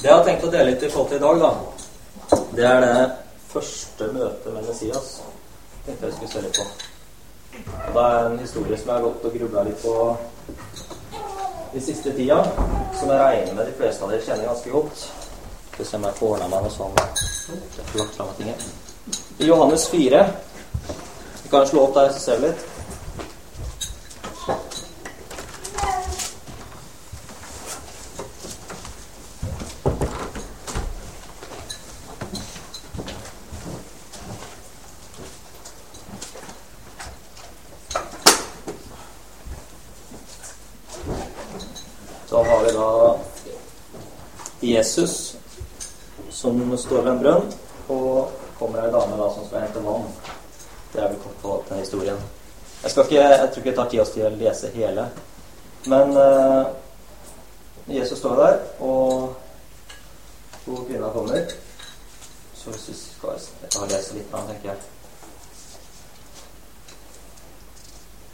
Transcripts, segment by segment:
Det jeg har tenkt å dele litt i forhold til i dag, da, det er det første møtet med Messias. tenkte jeg skulle se litt på. Det er en historie som jeg har gått og grubla litt på i siste tida, som jeg regner med de fleste av dere kjenner ganske godt. Skal se om jeg får ordna meg noe tinget. I Johannes 4 Vi kan slå opp der, så ser vi litt. Så har vi da Jesus som står ved en brønn, og kommer ei dame da som skal hente vann. Det er vel kort på den historien. Jeg, ikke, jeg tror ikke det tar tid oss til å lese hele. Men uh, Jesus står der, og to kvinner kommer. Så hvis vi jeg kan lese litt mer, tenker jeg.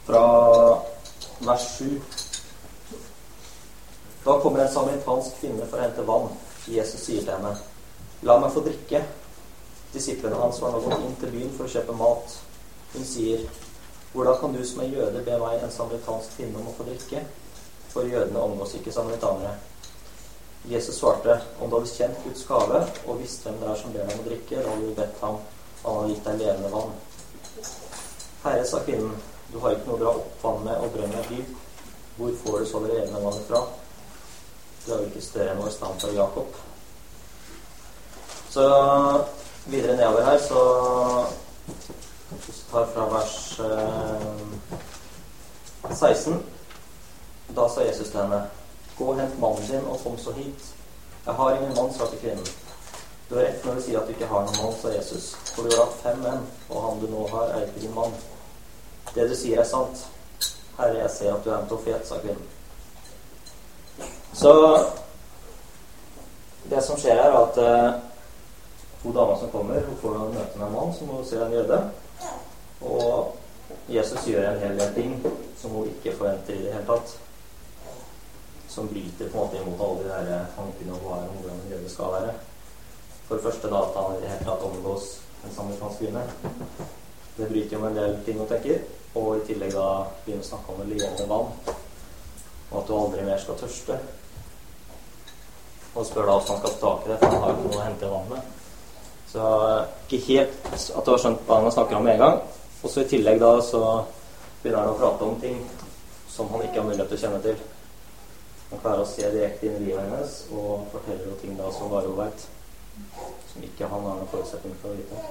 Fra vers 7. Da kommer en samaritansk kvinne for å hente vann. Jesus sier til henne, La meg få drikke. Disiplene hans var nå gått inn til byen for å kjøpe mat. Hun sier, Hvordan kan du som er jøde be meg, en samaritansk kvinne, om å få drikke? For jødene omgås ikke samaritanere. Jesus svarte, Om du hadde kjent Guds gave og visst hvem det er som ber deg om å drikke, da hadde du bedt ham, han hadde gitt deg levende vann. Herre, sa kvinnen, du har ikke noe å dra opp vann med, og brønnen er dyp. Hvor får du så det levende vannet fra? Du er jo ikke større enn vår stamfar Jakob. Så videre nedover her så tar fra vers eh, 16. Da sa Jesus til henne, Gå og hent mannen din og kom så hit. Jeg har ingen mann, svarte kvinnen. Du har rett når du sier at du ikke har noen mann, sa Jesus. For du har hatt fem menn, og han du nå har, er ikke din mann. Det du sier, er sant. Herre, jeg ser at du er en profet, sa kvinnen. Så det som skjer er at eh, hun dama som kommer, hun får en møte med en mann som hun ser er en jøde. Og Jesus gjør en hel del ting som hun ikke forventer i det hele tatt. Som bryter på en måte imot alle de der tankene om hva om hvordan en jøde skal være. For det første da at han i det hele tatt omgås en samaritansk kvinne. Det bryter jo med en del ting hun tenker. Og i tillegg da begynner å snakke om det levende vann. Og at du aldri mer skal tørste. Og spør da hvordan han skal få tak i det, for han har jo ikke noe å hente i vannet. Så ikke helt at du har skjønt hva han snakker om med en gang. Og så i tillegg da så begynner han å prate om ting som han ikke har mulighet til å kjenne til. Han klarer å se direkte inn i livet hennes og forteller jo ting da som bare hun veit. Som ikke han har noen forutsetning for å vite.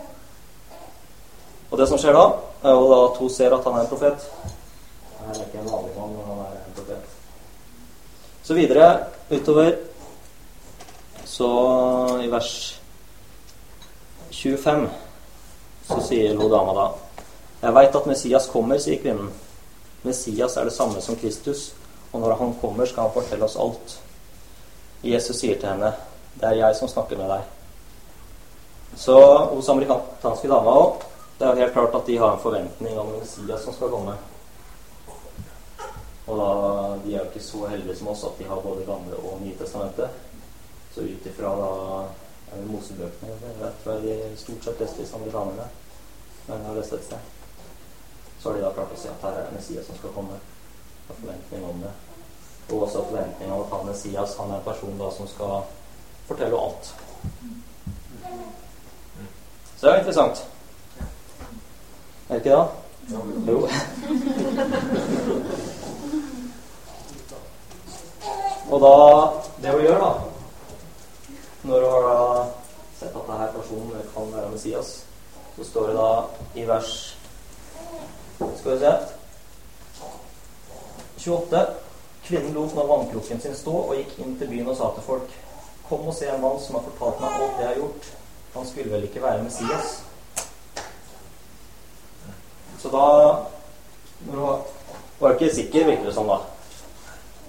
Og det som skjer da, er jo at hun ser at han er en profet. Han er ikke en vanlig mann, men han er en profet. Så videre utover så i vers 25 så sier hun dama da Jeg veit at Messias kommer, sier kvinnen. Messias er det samme som Kristus, og når han kommer, skal han fortelle oss alt. Jesus sier til henne, det er jeg som snakker med deg. Så hos amerikanske dama òg, det er jo helt klart at de har en forventning om Messias som skal komme. Og da, de er jo ikke så heldige som oss at de har både Gamle og Nye testamentet. Så ut ifra da er det Mosebøkene er tror jeg de stort sett leste i samaritanerne. Men jeg har lest et sted. Så har de da klart å se at her er det Messias som skal komme. Og forventning om det. Og også forventning om at han Messias han er en person da som skal fortelle alt. Så det er interessant. Er det ikke det? Jo. Og da Det hun gjør, da Når du har da sett at denne personen kan være Messias, så står det da i vers Skal vi se 28. Kvinnen lot nå vannkroken sin stå og gikk inn til byen og sa til folk Kom og se en mann som har fortalt meg alt jeg har gjort. Han skulle vel ikke være Messias? Så da var ikke sikker, virker det som, da.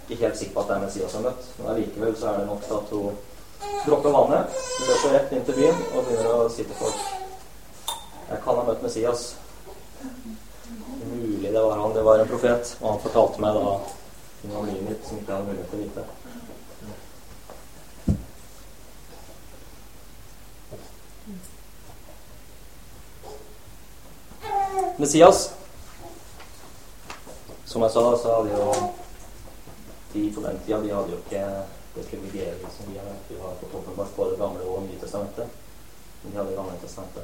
Ikke helt sikker på at det er Messias hun har møtt, men allikevel så er det nok til at hun Dropper vannet, går så rett inn til byen og begynner å si til folk Jeg kan ha møtt Messias. Mulig det var han. Det var en profet. Og han fortalte meg da ting om livet mitt som ikke jeg hadde mulighet til å vite. Messias, som jeg sa, så hadde jo de på den tida de hadde jo ikke det privilegiet som vi har. Vi har fått åpenbart både gamle og Nye testamentet. Men de hadde gamle testamentet.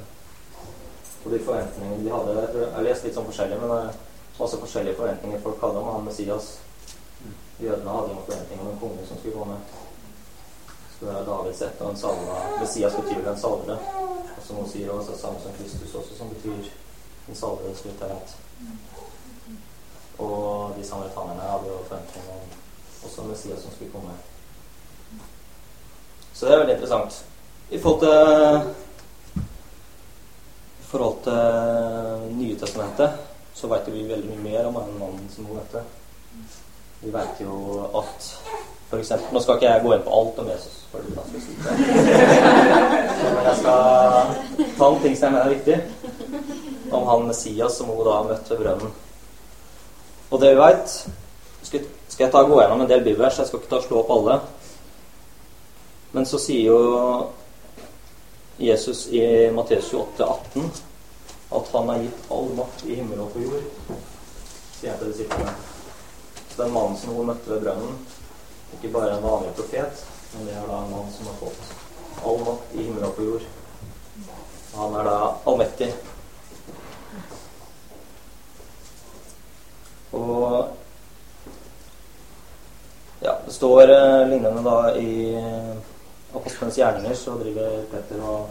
Og de forventningene de hadde Jeg har lest litt sånn forskjellig, men var også forskjellige forventninger folk hadde om han Messias. Jødene hadde jo forventninger om en konge som skulle komme. Skulle være Davids ett og en salva. Messias betyr vel en salve Og som hun sier også, samme som Kristus også, som betyr en salve. Slutt vidt rett. Og de samaritanerne hadde jo forventninger om også Messias som skulle komme. Så det er veldig interessant. I forhold til I forhold til Nye testamentet så vet vi veldig mye mer om den mannen som hun møtte. Vi vet jo at for eksempel, Nå skal ikke jeg gå inn på alt om Jesus, for det. Men jeg skal ta noen ting som jeg mener er viktig, om han Messias som hun da møtte ved brønnen. Og det vi veit skal, skal jeg ta og gå gjennom en del bibelvers. Jeg skal ikke ta og slå opp alle. Men så sier jo Jesus i Matteus 28, 18 at han har gitt all makt i himmel og på jord. Sier jeg til disiplene. Så den mannen som hun møtte ved brønnen, ikke bare en vanlig profet, men det er da en mann som har fått all makt i himmel og på jord. Han er da allmektig. Og ja, det står eh, lignende da i Apostlenes gjerninger, så driver Petter og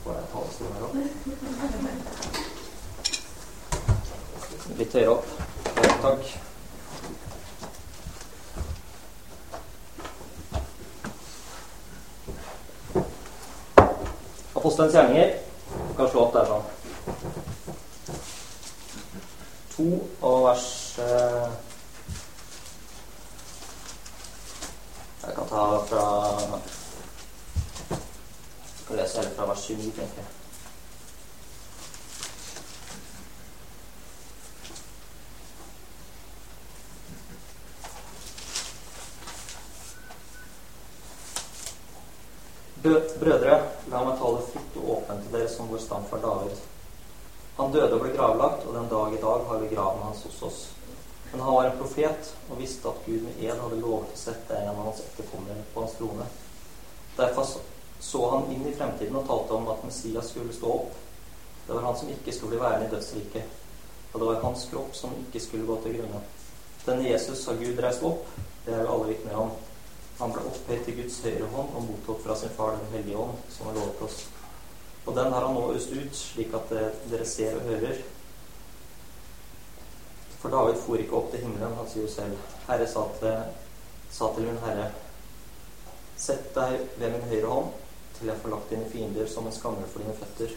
Får jeg talerstolen her òg? Litt høyere opp. Takk. Apostelens gjerninger. Du kan slå opp der sånn. To og vers eh, Jeg kan ta fra Jeg lese hele fra vers 29, tenker jeg. Brødre, la meg tale fritt og åpent til dere som vår stamfar David. Han døde og ble gravlagt, og den dag i dag har vi graven hans hos oss. Men han var en profet og visste at Gud med ed hadde lovet å sette en av hans etterkommere på hans trone. Derfor så han inn i fremtiden og talte om at Messias skulle stå opp. Det var han som ikke skulle bli værende i dødsriket. Og det var hans kropp som ikke skulle gå til grunne. Denne Jesus har Gud reist opp. Det er jo alle vitner om. Han ble opphøyd til Guds høyre hånd og mottok fra sin far Den hellige ånd, som har lovet oss. Og den har han nå øst ut, slik at dere ser og hører. For David for ikke opp til himmelen. Han sier jo selv Herre sa til, sa til min Herre, sett deg ved min høyre hånd til jeg får lagt dine fiender som en skammel for dine føtter.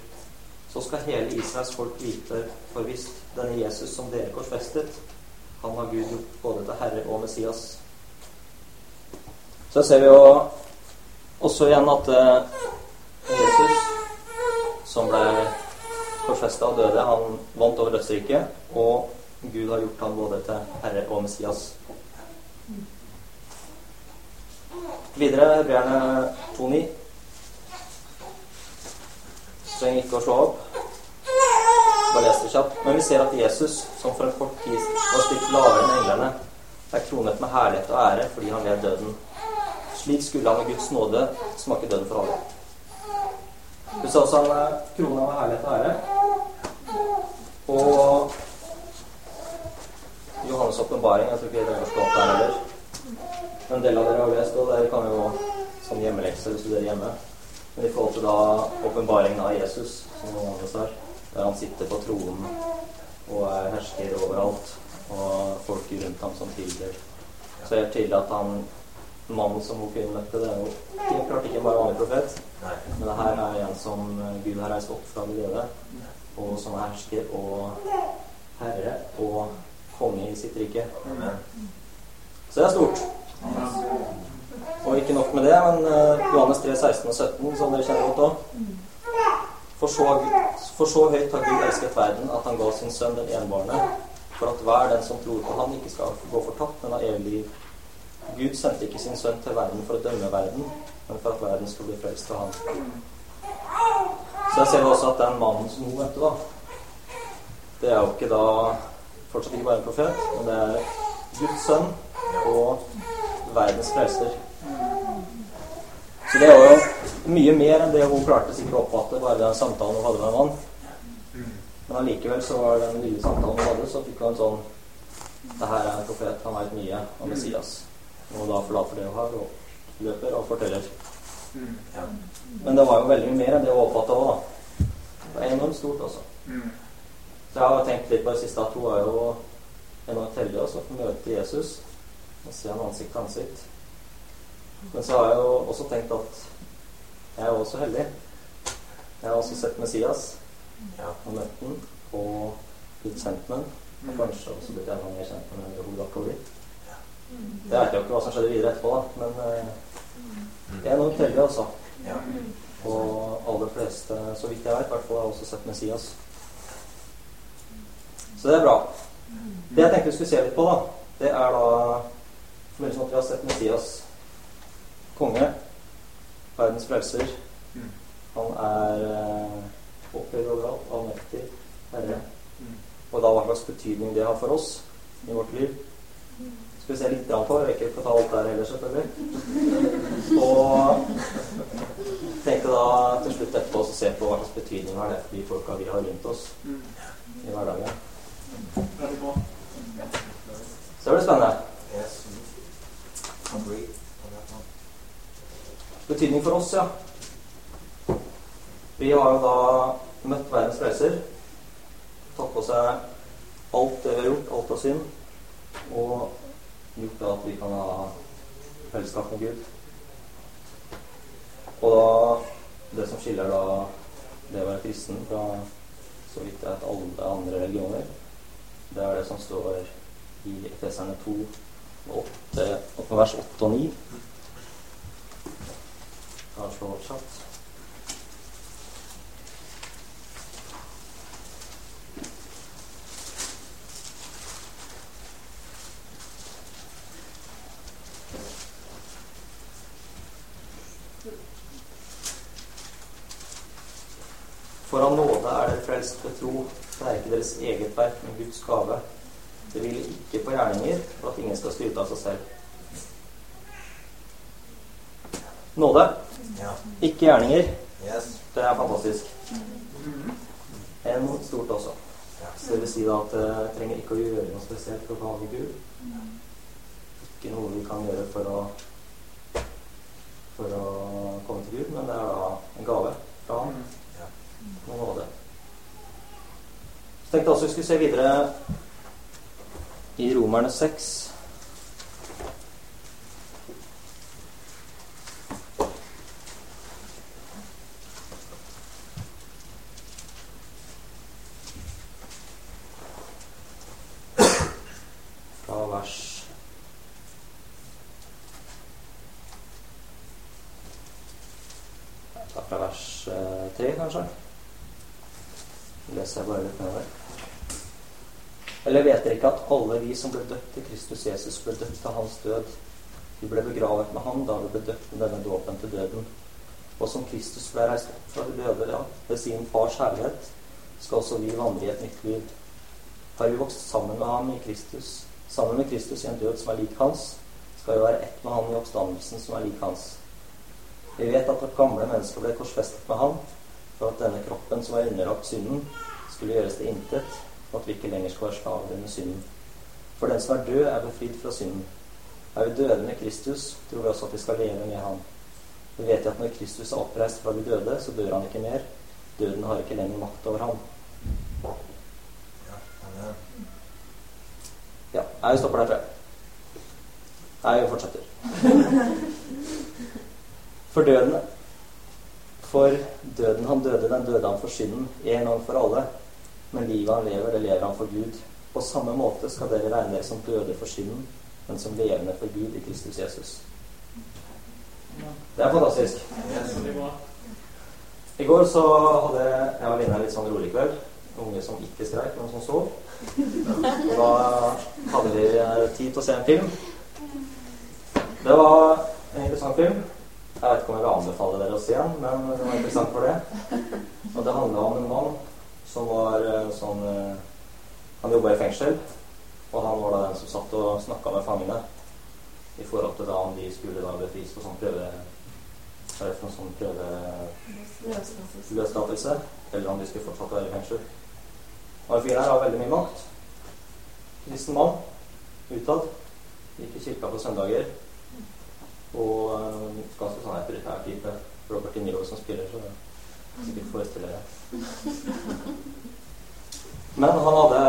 Så skal hele Israels folk vite for visst denne Jesus som dere korsfestet, han har Gud gjort både til Herre og Messias. Så ser vi jo også igjen at eh, Jesus, som ble korsfesta og døde, han vant over dødsriket. Og Gud har gjort han både til Herre og Messias. Videre Hebreerne 2.9. Trenger ikke å slå opp. Bare les det kjapt. Men vi ser at Jesus, som for en kort tid var stilt lavere enn englene, er kronet med herlighet og ære fordi han led døden. Slik skulle han med Guds nåde smake døden for alle. Du sa også han er krona med herlighet og ære. Og Johannes' åpenbaring Jeg tror ikke dere har slått der heller. En del av dere har lest, og dere kan jo som hjemmelekse hvis du er hjemme. Men i forhold til da åpenbaringen av Jesus, som Johannes har, der han sitter på tronen og er hersker overalt, og folket rundt ham som tilber, så er det tydelig at han mannen som hun kvinnen møtte, det er jo ikke, klart ikke bare vanlig profet. Men det her er en som Gud har reist opp fra de døde, og som er hersker og herre og konge i sitt rike. Så det er stort. Og ikke nok med det, men uh, Johannes 3, 16 og 17, som dere kjenner godt òg. For, for, så høyt har Gud elsket verden at han ga sin sønn den enbårne, for at hver den som tror på han ikke skal gå fortapt, men ha evig liv. Gud sendte ikke sin sønn til verden for å dømme verden, men for at verden skulle bli frelst av han. Så jeg ser også at den mannen som hun møtte, da det er jo ikke da fortsatt ikke bare en profet, men det er Guds sønn og verdens frelser. Så det var jo mye mer enn det hun klarte sikkert å oppfatte bare den samtalen hun hadde med en mann. Men allikevel så var det den lille samtalen hun hadde, så fikk hun en sånn Det her er en profet, han veit mye om Messias. Og da forlater det hun har, og løper og forteller. Men det var jo veldig mye mer enn det hun oppfatta òg, da. Det er enormt stort, altså. Så jeg har tenkt litt på det siste at hun er jo enormt heldig også, å få møte Jesus og se ham ansikt til ansikt. Men så har jeg jo også tenkt at jeg er også heldig. Jeg har også sett Messias og møtt den og blitt kjent med den. Og kanskje også blitt enda mer kjent med den hovedakkovi. Det vet jeg jo ikke hva som skjedde videre etterpå, da, men eh, jeg er enormt heldig, altså. Og aller fleste, så vidt jeg vet, i hvert fall har også sett Messias. Så det er bra. Det jeg tenkte vi skulle se litt på, da, det er da Mye sånn at vi har sett Messias konge, verdens frelser. Han er eh, opphøyd overalt, allmektig, herre. Og da hva slags betydning det har for oss i vårt liv. Skal vi se litt på. Jeg rekker ikke å ta alt der heller, selvfølgelig. Og tenkte da til slutt etterpå å se på hva slags betydning har det for de folka vi har rundt oss i hverdagen. Så det blir spennende. Betydning for oss, ja. Vi har jo da møtt verdens frelser. Tatt på seg alt det vi har gjort, alt av synd, og gjort det at vi kan ha fellesskap med Gud. Og da Det som skiller da det å være kristen fra så vidt jeg vet alle andre religioner, det er det som står i Efeserne 2, 8, vers 8 og 9. Kanskje oversatt. For av nåde er dere frelst ved tro. Det er ikke deres eget verk, men Guds gave. Det hviler ikke på gjerninger, for at ingen skal skryte av seg selv. Nåde. Ikke gjerninger. Det er fantastisk. En stort også. Så det vil si da at jeg trenger ikke å gjøre noe spesielt for å behage Gud. Ikke noe vi kan gjøre for å for å komme til Gud, men det er da en gave fra ham. Noe nåde. Så tenkte jeg også vi skulle se videre i Romerne 6. Fra vers Ta fra vers eh, tre, kanskje. Leser jeg bare litt nedover. Eller vet dere ikke alle vi som ble døpt til Kristus Jesus, ble døpt til hans død? Vi ble begravet med ham da vi ble døpt med denne dåpen til døden. Og som Kristus ble reist opp fra de døde ja, ved sin fars herlighet, skal også vi vandre i et nytt liv. Har vi vokst sammen med ham i Kristus, sammen med Kristus i en død som er lik hans, skal vi være ett med ham i oppstandelsen som er lik hans. Vi vet at vårt gamle menneske ble korsfestet med ham, for at denne kroppen som var underlagt synden, skulle gjøres til intet, og at vi ikke lenger skal være slaver under synden. For den som er død, er befridd fra synden. Er vi døde med Kristus, tror vi også at vi skal leve med ham. Vi vet at når Kristus er oppreist fra de døde, så dør han ikke mer. Døden har ikke lenger makt over ham. Ja, jeg stopper der, tror jeg. Jeg fortsetter. For døden For døden han døde, den døde han for synden en gang for alle. Men livet han lever, det lever han for Gud. På samme måte skal dere regne dere som døde for synden, men som levende for Gud i Kristus Jesus. Det er fantastisk. I går så hadde jeg og Lina litt sånn rolig kveld. Unge som ikke skreik, men som sov. Og da hadde vi tid til å se en film. Det var en interessant film. Jeg vet ikke om jeg vil anbefale dere å se den, men det var interessant for det. Og det handla om en mann som var sånn Han jobba i fengsel, og han var da den som satt og snakka med fangene i forhold til da om de skulle da befris på sånn prøve det for noen sånn prøveløslatelse, eller om de skulle fortsatt være i fengsel. Og en fyr her har veldig mye makt. Kristen mann utad. Gikk i kirka på søndager. Og ganske sånn autoritær type. Robert De Niro som spiller, så sikkert forestiller jeg. Men han hadde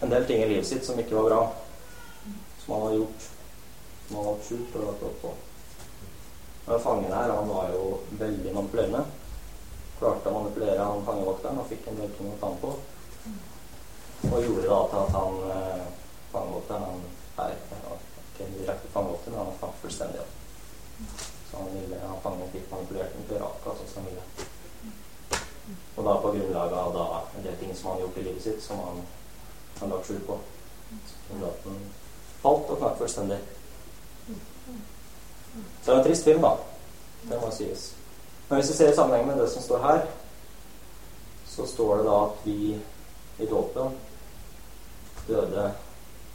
en del ting i livet sitt som ikke var bra. Som han hadde gjort. Som han hadde skjult og lagt opp på. Men fangen her, han var jo veldig manipulerende. Klarte å manipulere han fangevokteren og fikk en del ting å ta ham på. Og gjorde da til at han eh, fangevokteren han er ikke en direkte fangevokter, men han fant fullstendig opp. Så han ville, han fangen fikk manipulert den til akkurat sånn som han ville. Og da på grunnlag av da, en del ting som han gjort i livet sitt, som han har lagt skjul på. At falt og knakk fullstendig. Så det er en trist film, da. Det må sies. Men hvis vi ser i sammenheng med det som står her, så står det da at vi i dåpen døde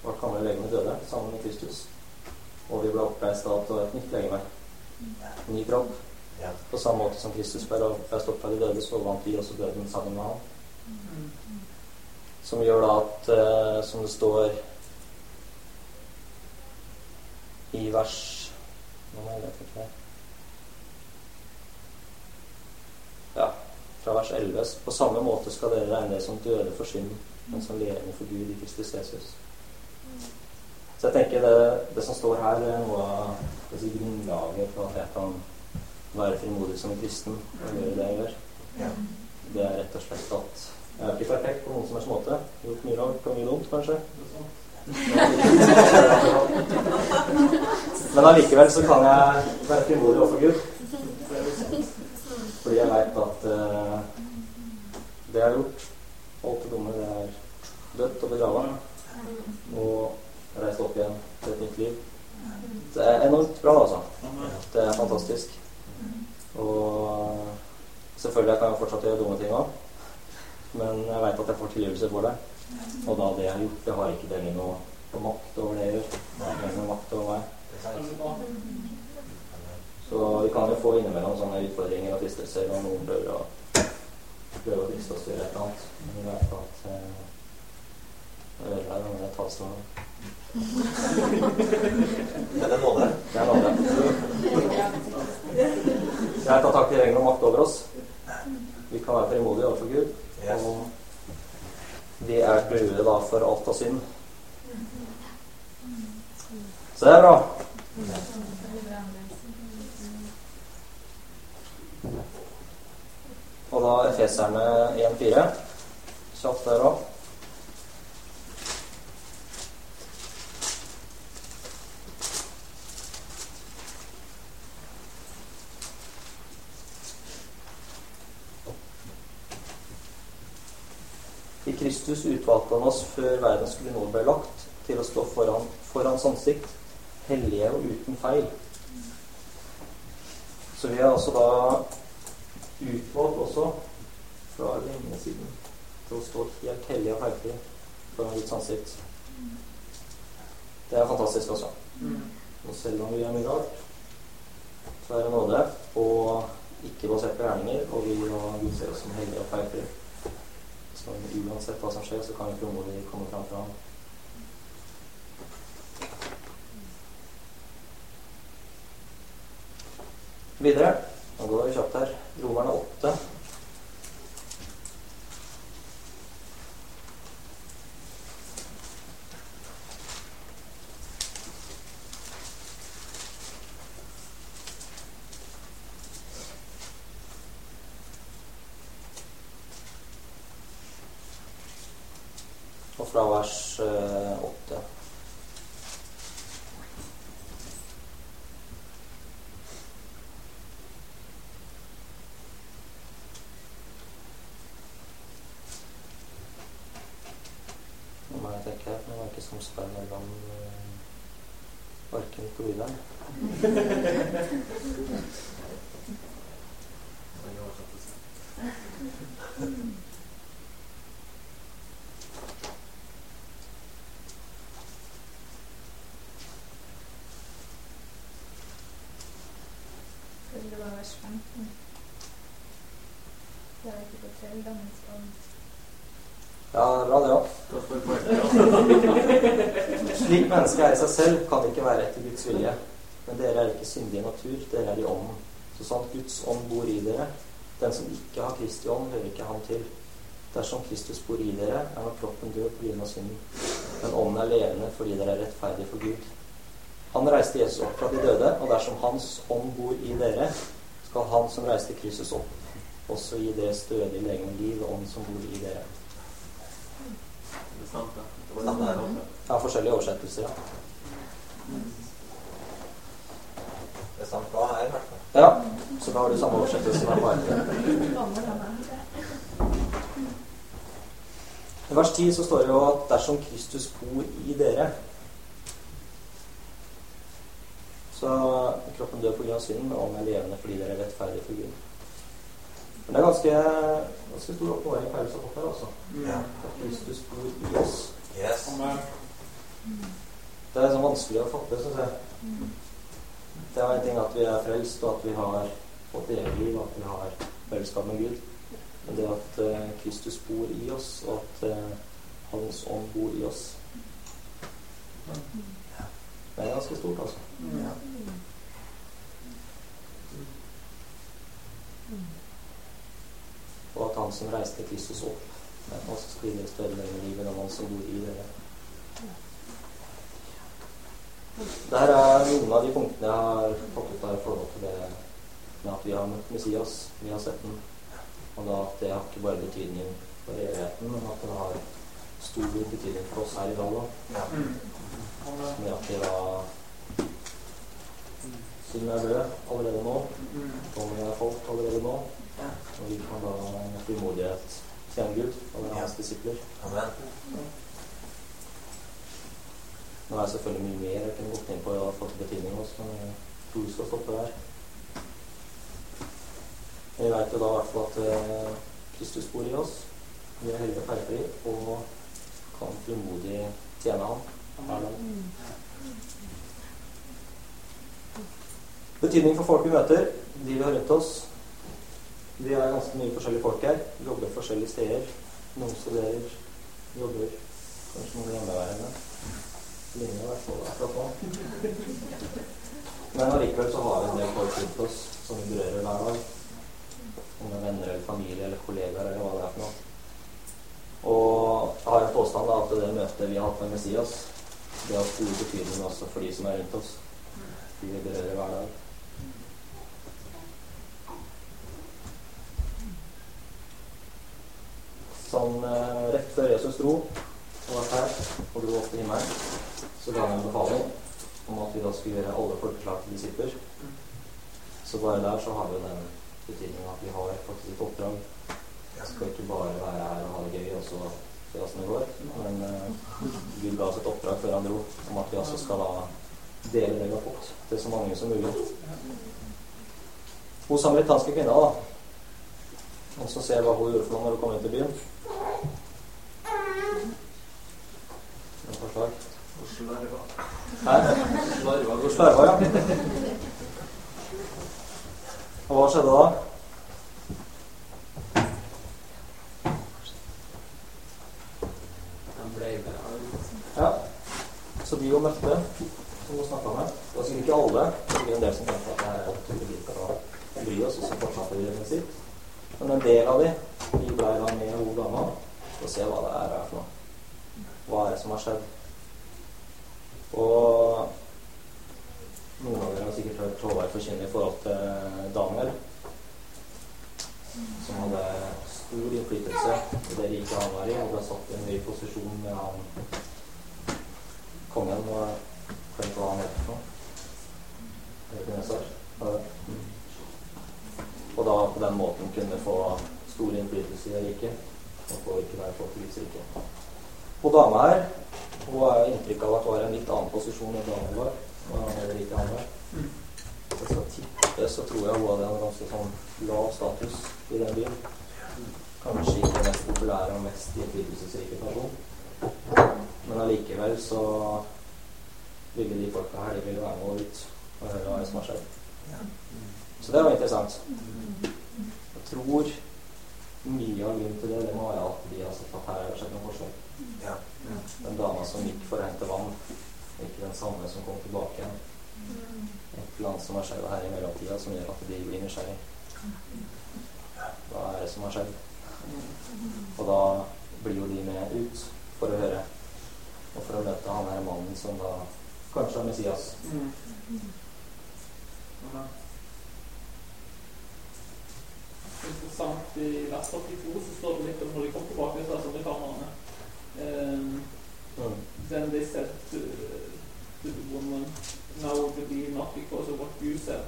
Vårt gamle legeme døde sammen med Kristus. Og vi ble oppreist da til et nytt legeme. En ny kropp. På samme måte som Kristus ble reist opp fra de døde, så vant vi også døden sammen med ham. Som gjør da at, uh, som det står i vers Nå må jeg lete ikke Ja, fra vers 11. På samme måte skal dere regne det som døde for synd, men som levende for Gud i Kristus Jesus. Så jeg tenker det, det som står her, er noe av grunnlaget for at jeg kan være frimodig som kristen og gjøre det jeg gjør. Ja. Det er rett og slett at jeg er ikke perfekt på noen som helst måte. Gjort mye rart og mye dumt, kanskje. Men allikevel så kan jeg være frimodig overfor Gud. Fordi jeg veit at uh, det jeg har gjort, alt det dumme, det er dødt og begrava. Og reist opp igjen til et nytt liv. Det er enormt bra, altså. Det er fantastisk. Og selvfølgelig kan jeg fortsatt gjøre dumme ting òg, men jeg veit at jeg får tilgivelse for det. Og da det jeg har gjort, det har ikke det noe makt over det jeg gjør. Det har noe makt over meg. Så vi kan jo få innimellom sånne utfordringer og fristelser, og noen prøver å prøve å friste oss til et eller annet. Men vi vet at eh, jeg vet ikke, det tas. Er det nåde? Det er nåde. Jeg tar tak i regelen om makt over oss. Vi kan være frimodige overfor Gud. Og vi er døde da for alt av synd. Så det er bra. Og da Efeserne 1.4. Kjapt der òg. Kristus utvalgte han oss før verden skulle nå ble lagt, til å stå foran, foran hans ansikt, hellige og uten feil. Så vi er altså da utvalgt også fra lenge siden til å stå helt hellige og feilfri foran Guds ansikt. Det er fantastisk også. Og selv om vi gjør mye rart, så er det nåde og ikke basert på gjerninger, og vi ser oss som hellige og feilfrie. Så uansett hva som skjer, så kan ikke ungdommen komme fram for ham. Videre. Nå går vi kjapt her. Romerne 8. Jeg tenker jeg. men det var ikke samsvar mellom eh, Orken på Ula. Ja, det er bra, det òg. Slik mennesket er i seg selv, kan det ikke være etter Guds vilje. Men dere er ikke syndige i natur, dere er i ånden. Så sant Guds ånd bor i dere, den som ikke har Kristi ånd, hører ikke ham til. Dersom Kristus bor i dere, er nå kroppen død av synden. Men ånden er levende fordi dere er rettferdige for Gud. Han reiste Jesus opp fra de døde, og dersom Hans ånd bor i dere, skal Han som reiste Kristus opp, også gi deres stødige legeme liv ånd som bor i dere. Det er sant, det. Det var den der også. Ja, forskjellige oversettelser, ja. Det er sant hva her, i hvert fall. Ja, så da har du samme oversettelse som bare. på. I vers 10 så står det jo at dersom Kristus bor i dere Så er kroppen død pga. synden, men ånden er levende fordi dere er rettferdige for Gud. Men det er ganske, ganske stor oppbevaring Paulus har fått her, altså. Ja. At Kristus bor i oss. Yes. Det er så vanskelig å fatte, syns jeg. Det er en ting at vi er frelst, og at vi har fått evig liv, og at vi har fellesskap med Gud. Men det at uh, Kristus bor i oss, og at uh, Hans ånd bor i oss Det er ganske stort, altså. Ja. Og at Han som reiste Kristus opp, også skal gi større livet enn Han som bor i dere. Dette er noen av de punktene jeg har fått ut av i forhold til det med at vi har møtt Messias, vi har sett den, og da at det har ikke bare betydning for evigheten, men at det har stor betydning for oss her i dag òg. Ja. Med at vi da Synden er døde allerede nå, dommen er folk allerede nå, og vi kan da med frimodighet tjene Gud og være hans disipler. Amen. Nå er det selvfølgelig mye mer jeg kunne gått inn på og fått betydning hos, men jeg tror vi skal stoppe der. Vi vet jo da i hvert fall at eh, Kristus bor i oss. Vi er hellige og feilfrie og kan frimodig tjene ham hver dag. Betydning for folk vi møter, de vi har rundt oss. Vi er ganske mye forskjellige folk her. Jobber forskjellige steder. Noen studerer, jobber kanskje noen hjemmeværende. Ligner i hvert fall akkurat nå. Men allikevel så har vi en del folk rundt oss som vi berører hver dag. Om det er venner eller familie eller kollegaer eller hva det er for noe. Og jeg har en påstand da, at det møtet vi har hatt med Messias, det har stor betydning også for de som er rundt oss. De vi berører hver dag. Sånn eh, rett før Jesus dro og var her og dro opp til himmelen, så ga han en befaling om at vi da skulle gjøre alle folkeslag til disipler. Så bare der så har vi den betydningen at vi har faktisk et oppdrag. Vi skal ikke bare være her og ha det gøy og så se åssen det går, men uh, Gud ga oss et oppdrag før han dro om at vi også skal da dele det vi har fått, til så mange som mulig. Hun samaritanske kvinna, da. Og så ser jeg hva hun gjorde for noe når hun kom inn til byen. Forslag? Slarva. Hæ? Slarva. Hun slarva, ja. Og hva skjedde da? Ja. Så de hun møtte, som hun snakka med Det var sikkert ikke alle. Det blir en del som tenkte at det er vi liker å bry oss, og så fortsatte de med sitt. Men en del av de, de ble da med hun dama og se hva det er her for noe. Hva er det som har skjedd? Og noen av dere har sikkert hørt Håvard forkynne i forhold til Daniel, som hadde stor innflytelse i det riket han var i, og ble satt i en ny posisjon med han kongen og Kan hva han heter for noe. Og da på den måten kunne få stor innflytelse i det riket og påvirke hver folk Guds. Og dama her hun har inntrykk av at hun har en litt annen posisjon enn damen var. Og heller ikke han var. Hvis jeg skal tippe, så tror jeg hun hadde en ganske sånn lav status i den byen. Kanskje ikke den mest populære og mest innflytelsesrike person. Men allikevel så ville de folka her de ville være med ut og høre hva som har skjedd. Så det var interessant. Jeg tror mye av grunnen til det, det må være at de har sett at her har det skjedd noe forskjell. Ja. Den dama som gikk for å hente vann, er ikke den samme som kom tilbake igjen. Et eller annet som har skjedd her i mellomtida som gjør at de blir nysgjerrig. Hva er det som har skjedd? Og da blir jo de med ut for å høre. Og for å møte han her mannen som da kanskje er Messias. Mm. Ja. I vers 42 så står det litt om når de kom tilbake til samaritanerne. Um, Mm. Then they said to, to the woman, Now will believe not because of what you said,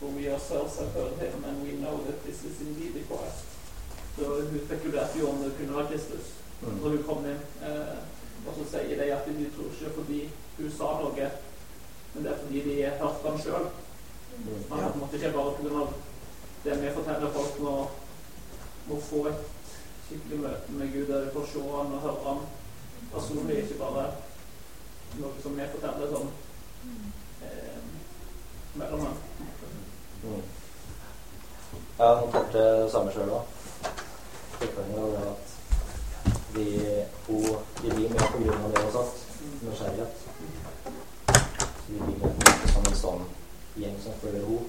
for we ourselves have heard him, and we know that this is indeed the Christ. Så hun spekulerte jo om det kunne være Kristus Mm. når hun kom inn. Uh, og så sier de at de tror ikke fordi hun sa noe, men det er fordi de hørte ham sjøl. Man måtte ikke bare pga. det vi forteller folk må, må få et skikkelig møte med Gud der vi får se han og høre han personlig, ikke bare noe som vi forteller sånn eh, mellom dem. Mm. Jeg har notert det samme sjøl òg. De, hun, de blir med på grunn av det har sagt. Nysgjerrighet. Så de blir med som en sånn gjeng som følger henne.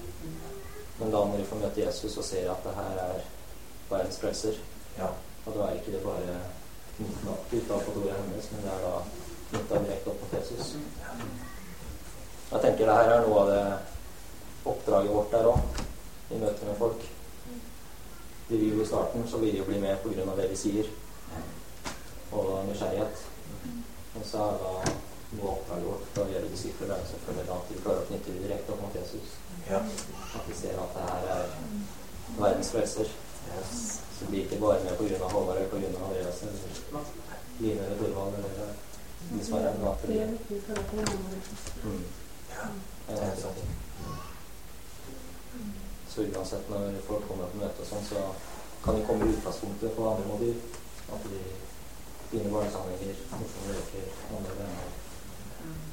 Men da når de får møte Jesus og ser at det her er verdens frelser, Ja. og da er ikke det bare knytta ut på kontoret hennes, men det er da knytta direkte opp mot Jesus. Jeg tenker det her er noe av det oppdraget vårt der òg, i møte med folk. De vil jo i starten så vil de jo bli med pga. det vi sier, og nysgjerrighet. Og så er da noe av oppdraget vårt for å gjøre disipler er selvfølgelig at vi klarer å knytte det direkte opp mot Jesus. Ja. At vi ser at det her er verdens frelser. Så blir ikke bare med pga. Håvard eller pga. Andreas eller Line eller Torvald eller de som har her, men at Det er de viktig for at det er noe. mm. Ja. Så uansett når folk kommer på møte og sånn, så kan de komme i utgangspunktet på andre måter. At de finner barnesamlinger, morsomme leker, andre venner.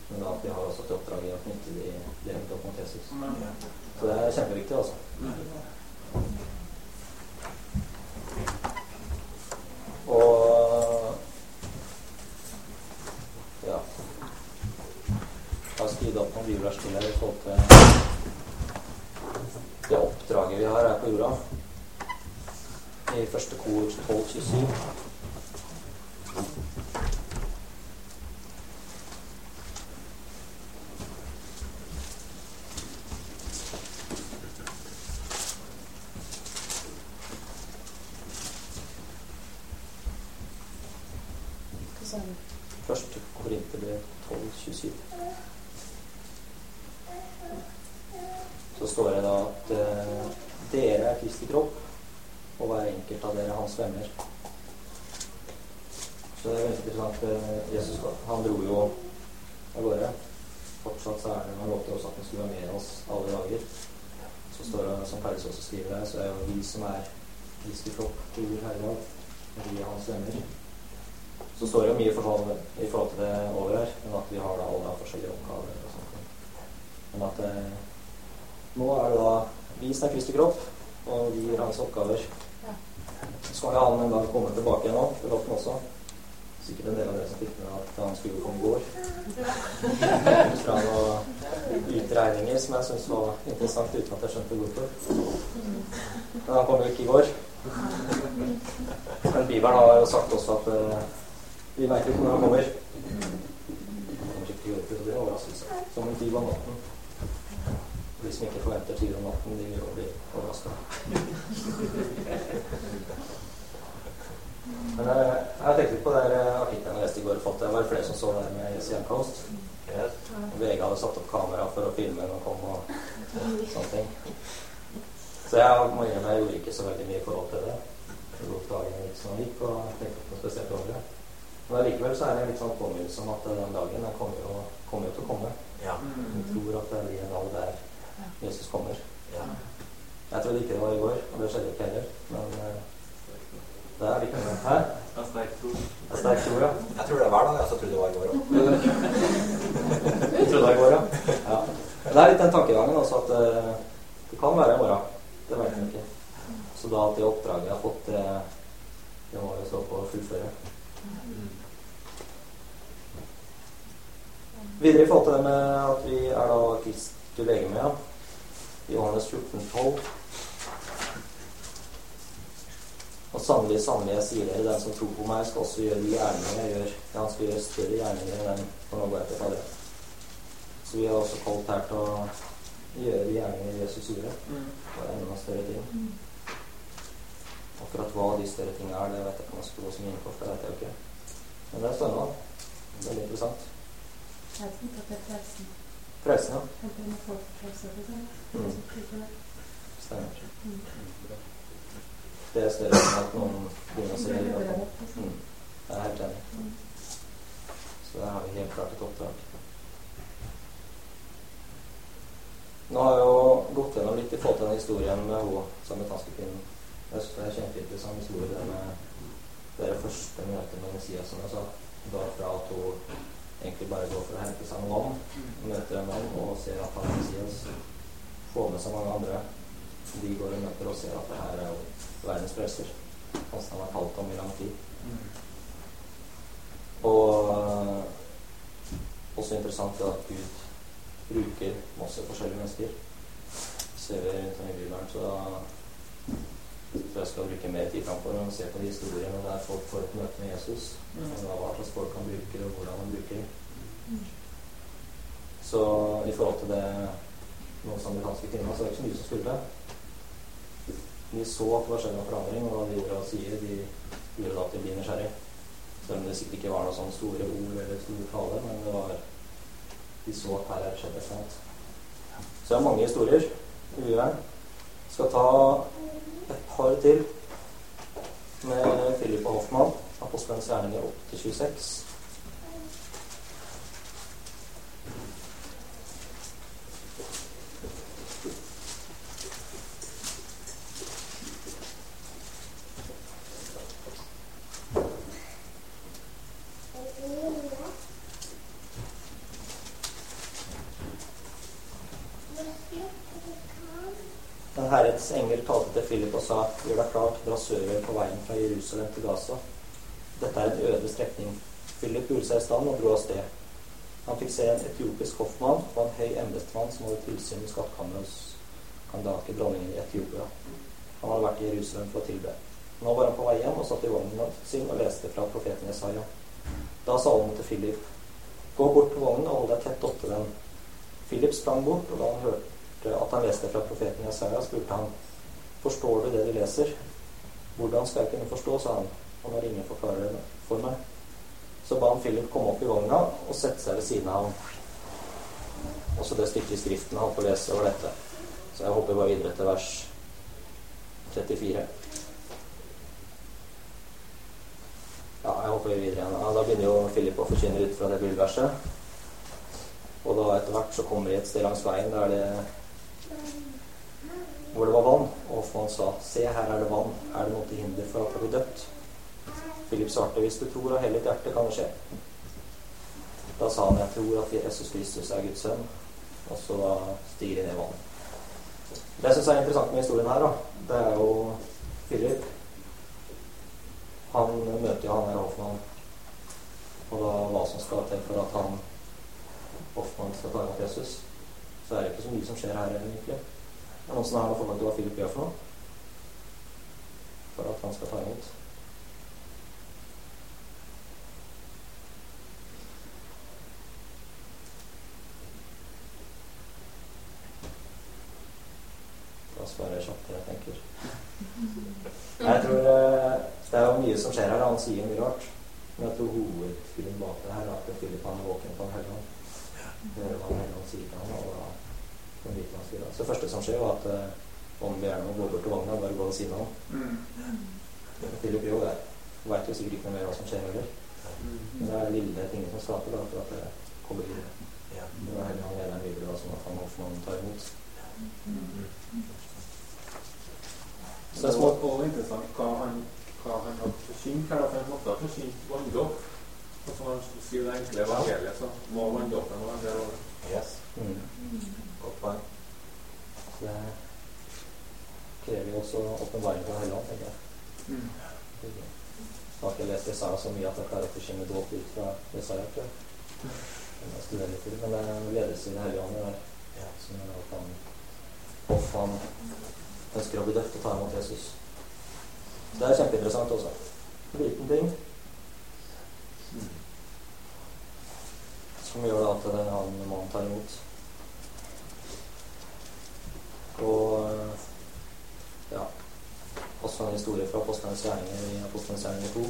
Men da at vi har også til oppdrag i å knytte de direkte opp mot Jesus. Så det er kjempeviktig, altså. Og ja Jeg har her i forhold til det oppdraget vi har her på jorda. I første kor 1227. Hva sa du? Første Korinterbrev 1227. Så står det da at eh, dere er Kristi kropp, og hver enkelt av dere er hans venner. Så det er veldig interessant. eh, Jesus han dro jo av gårde. Fortsatt så er det Han lovte også at han skulle være med oss alle dager. Så står det, som Paulus også skriver der, så er jo vi som er Kristi kropp, tror her i dag. Og vi er hans venner. Så står det jo mye for sånn, i forhold til det over her, men at vi har da alle forskjellige oppgaver og sånt. Men at eh, nå er det da vi som er Kristi kropp, og vi gir hans oppgaver. Så skal jo han en dag komme tilbake igjen nå, til Lotten også. Sikkert en del av dere som fikk med at han skulle komme i går. Ut fra noen utregninger som jeg syntes var interessant, uten at jeg skjønte hvorfor. Men han kom jo ikke i går. Men Bibelen har jo sagt også at uh, vi veit ikke når han kommer. Det er. Som en tyv om natten. De som ikke forventer tyver om natten, de vil jo bli overraska. Men eh, jeg tenkte litt på det artikkelen jeg leste i går. Fått det var flere som så det med Jesse Coast. Yes. Og VG hadde satt opp kamera for å filme når han kom og sånne ting. Så jeg må innrømme jeg gjorde ikke så veldig mye i forhold til det. Jeg lot dagen gikk som gikk, og tenkte ikke noe spesielt over det. Men allikevel så er det en litt sånn påminnelse om at den dagen den kommer jo, kommer til å komme. Ja. Jeg tror at det blir en dag der Jesus kommer. Ja. Jeg trodde ikke det var i går, og det skjedde ikke heller. Men eh, det er likevel Hæ? Det er sterk tro. Det er sterk tro, ja. Jeg tror det er hver dag. Jeg så trodde det var i går òg. Jeg trodde det var i går, ja. ja. Det er litt den tankegangen også at uh, Det kan være i morgen. Det vet man ikke. Så da at det oppdraget jeg har fått, det, det må jeg stå på å fullføre. Videre i forhold til det med at vi er da Kristi legeme, ja. I årenes 14, 12. Og sannelig, sannelig, jeg sier dere, den som tror på meg, skal også gjøre de gjerninger jeg gjør. Ja, han skal gjøre større gjerninger enn for nå går jeg Faderen. Så vi er også kalt her til å gjøre de gjerninger Jesus gjorde, Mm. og enda større ting. Akkurat hva de større tingene er, det vet jeg ikke om jeg skal gå så mye inn på, for det vet jeg jo ikke. Men det er spennende. Veldig interessant. Er frelsen. Ja. Mm. Er. Stemmer. Mm. Det er større enn at noen begynner å se Det det. hvert fall. liksom. Mm. Jeg er helt enig. Så der har vi helt klart et oppdrag. Nå har jeg jo gått gjennom litt i forhold til den historien med hun samaritanske kvinnen. Jeg synes det er kjempeinteressant historie det med deres første møte med Messias, som jeg sa. Fra at hun egentlig bare går for å hente seg noe vann, møter en mann og ser at han er Messias. Får med seg mange andre. De går og møter og ser at det her er jo verdens frelser. Han har kalt om i lang tid. Og øh, også interessant er at Gud bruker masse forskjellige mennesker. Ser vi rundt om i Bibelen, så så jeg skal bruke mer tid framover og se på de historiene der folk får et møte med Jesus. Mm. Og hva slags folk han bruker, og hvordan han bruker dem. Mm. Så i forhold til det noen danske kvinner, så er det ikke så mye som skulle. De så at det var skjedd en forandring, og de og sier, de gjorde at de blir nysgjerrig. Selv om det sikkert ikke var noen sånne store ord eller store tale, men det var de så at her er det skjedd et eller annet. Så jeg har mange historier i Bibelen. Skal ta et par til med Philip og Hoffmann, Apostelens gjerninger 8-26. Den Herrets engel talte til Philip og sa, gjør deg klart, dra sørover på veien fra Jerusalem til Gaza. Dette er en øde strekning. Philip gjorde seg i stand og dro av sted. Han fikk se en etiopisk hoffmann og en høy embetsmann som hadde tilsyn i skattkammeret hos Kandake, dronningen i Etiopia. Han hadde vært i Jerusalem for å tilbe. Nå var han på vei hjem og satt i vognen sin og leste fra profeten Jesaja. Da sa han til Philip, gå bort til vognen og hold deg tett opptil den. Philip sprang bort, og da han hørte at han leste fra profeten Jesaja, spurte han, forstår du det du leser? Hvordan skal jeg kunne forstå, sa han, og når ingen forklarer det for meg. Så ba han Philip komme opp i vogna og sette seg ved siden av ham. Også det stykket i skriften han holdt på å lese, var dette. Så jeg hopper bare videre til vers 34. Ja, jeg hopper videre igjen. Ja, da begynner jo Philip å forkynne ut fra det bibelverset. Og da etter hvert så kommer de et sted langs veien der det hvor det var vann. Og han sa, se, her er det vann. Er det noe til hinder for at det blir dødt? Philip svarte, hvis du tror av hele ditt hjerte, kan det skje. Da sa han, jeg tror at Jesus Kristus er Guds sønn. Og så da stiger de ned vannet. Det jeg syns er interessant med historien her, da, det er jo Philip. Han møter jo han her Hoffmann. Og da hva som skal til for at han Hoffmann skal ta imot Jesus. Så er det ikke så mye som skjer her, egentlig. Det er noen som har noe forhold til hva Philip gjør for noe. For at han skal ta imot. Svarer jeg kjapt det jeg tenker. Jeg tror eh, det er jo mye som skjer her. Han sier mye rart. Men jeg tror hovedgrunnen bak det her er at Philip han er våken på en helgen. Hører hva Helligånd sier til ham, og da kan vite han sier. Så det første som skjer, var at eh, ånden ber ham å gå bort til vogna og bare gå ved siden av ham. Mm. Philip jo der. Vet jo sikkert ikke noe mer hva som skjer heller. Men det er lille ting som skaper da, for at det kommer videre. Ja. Det var Helligånd lederen videre, da, sånn at han Hoffmann tar imot. Så det er små Og interessant hva han, hva han har forsynt her. For han måtte ha forsynt vanndåp. Og som sier det enkle evangeliet, så må vanndåpen være en del av det. Yes. mm. Godt poeng. Det, krever jo også åpenbaring fra Helligånd, tenker jeg. Mm. Jeg har ikke lest Jesaja så mye at jeg klarer å forkynne dåp ut fra Jesaja, tror jeg. Men jeg studerer litt til. Men det er en ledelse i Den hellige ånd der, Ja. som gjør at han, at han ønsker å bli døpt og ta imot Jesus. Det er kjempeinteressant også. En liten ting. Som gjør at det annen mann tar imot. Og eh, ja Også en historie fra Apostlenes gjerninger i Apostlenes gjerninger 2.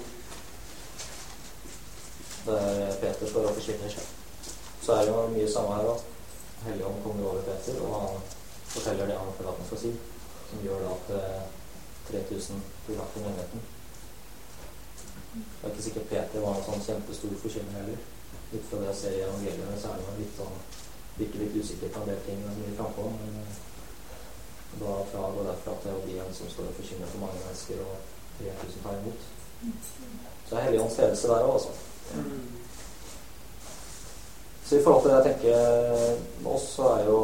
Der Peter står og forkynner seg. Så er det jo mye samme her da. Helligånd kommer over Peter, og han forteller det han føler at han skal si. Som gjør da at eh, 3000 blir lagt i menigheten. Det er ikke sikkert Peter var en sånn kjempestor forkynner heller. Ut fra det jeg ser i evangeliene, så er det litt sånn virker litt usikker på en del ting men mye frampå. Men eh, da fra å gå derfra til å bli en som står og forkynner for mange mennesker, og 3000 tar imot. Så er Helligånds ledelse der òg, altså. Så i forhold til det jeg tenker med oss, så er jo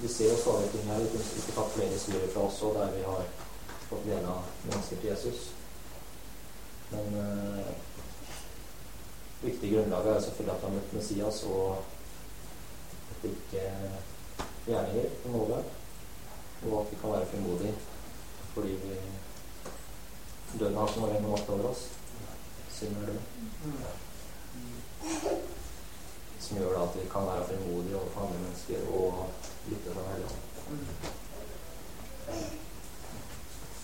Vi ser jo stadig ting her. Vi kunne ikke tatt flere historier fra oss òg, der vi har fått glede av mennesker til Jesus. Men eh, viktig grunnlaget er selvfølgelig at vi har møtt Messias, og at det ikke gjerninger på nåde. Og at vi kan være frimodige fordi vi døden har som regel makt over oss. Synd er det. Som gjør da at vi kan være frimodige overfor andre mennesker og lytte til Den hellige.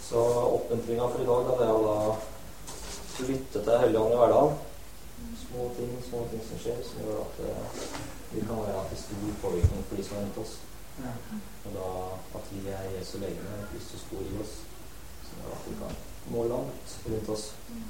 Så oppmuntringa for i dag, da, det er jo da lytte til Helligånd i hverdagen. Små ting, små ting som skjer, som gjør at eh, vi kan være til stor påvirkning for de som er rundt oss. Og da at vi er Jesu legeme, Kristus bor i oss, som gjør at vi kan nå langt rundt oss. Mm.